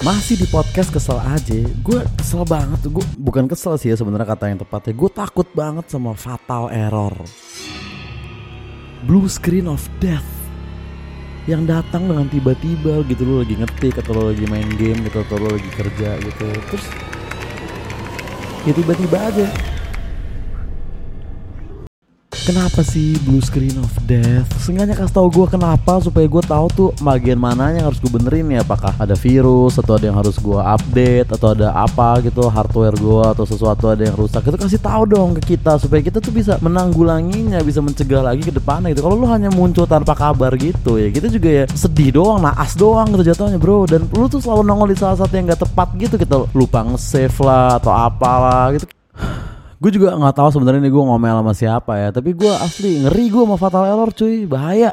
Masih di podcast kesel aja. Gue kesel banget. Gue bukan kesel sih ya sebenarnya kata yang tepatnya. Gue takut banget sama fatal error. Blue screen of death Yang datang dengan tiba-tiba gitu. Lo lagi ngetik atau lo lagi main game gitu Atau lo lagi kerja gitu. Terus Ya tiba-tiba aja Kenapa sih blue screen of death? Seenggaknya kasih tau gue kenapa supaya gue tahu tuh bagian mana yang harus gue benerin ya Apakah ada virus atau ada yang harus gue update atau ada apa gitu hardware gue atau sesuatu ada yang rusak. Itu kasih tahu dong ke kita supaya kita tuh bisa menanggulanginya bisa mencegah lagi ke depannya gitu. Kalau lu hanya muncul tanpa kabar gitu ya kita juga ya sedih doang, naas doang gitu jatuhnya bro. Dan lu tuh selalu nongol di salah satu yang gak tepat gitu. Kita lupa nge-save lah atau apalah gitu gue juga nggak tahu sebenarnya nih gue ngomel sama siapa ya tapi gue asli ngeri gue sama fatal error cuy. Bahaya